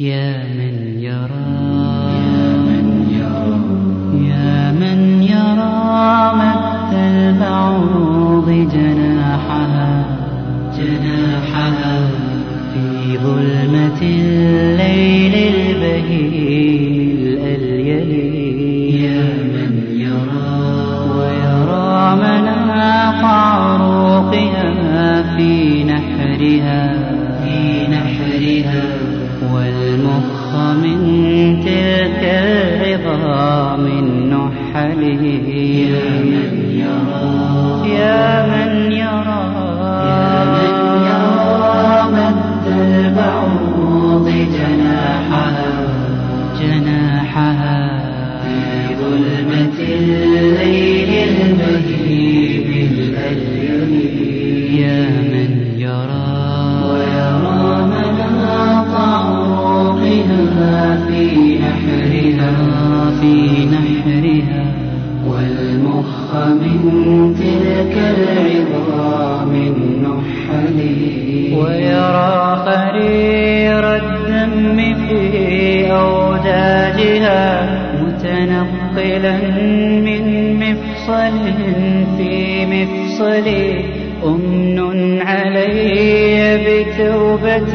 يا من يرى العظام النحل يا من يرى يا من تلك العظام النحل. ويرى خرير الدم في أوداجها متنقلا من مفصل في مفصل. أمن علي بتوبة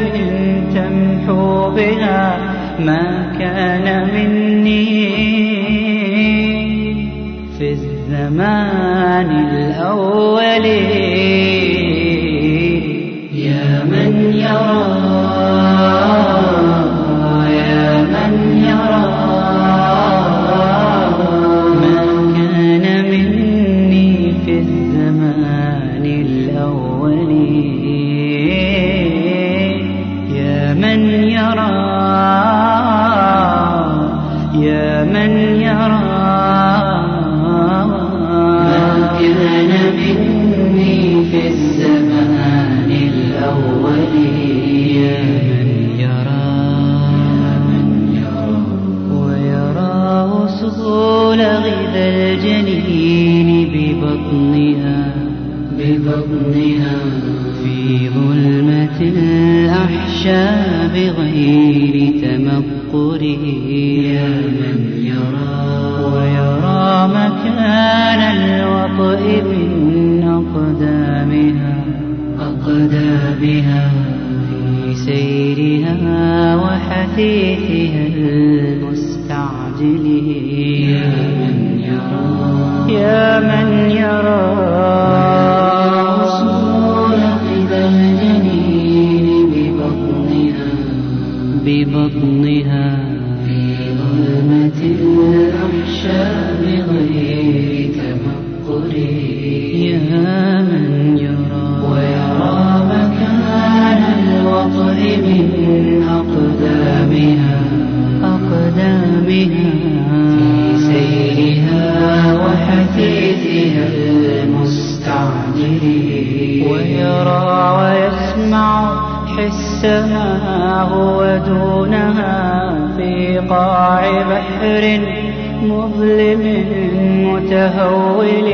تمحو بها ما كان مني الزمان الأول. يا من يرى من يرى يا من مني في الزمان الأول يا من يرى ويرى غذا الجنين ببطنها ببطنها. في ظلمة الأحشاء بغير تمقره يا أقدامها في سيرها وحثيثها المستعجل يا من يرى. يا من يرى. وصول قذى الجنين ببطنها. ببطنها. حسها هو دونها في قاع بحر مظلم متهول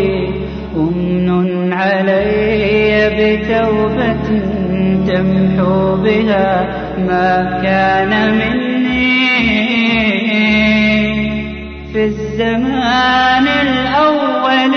أمن علي بتوبة تمحو بها ما كان مني في الزمان الأول.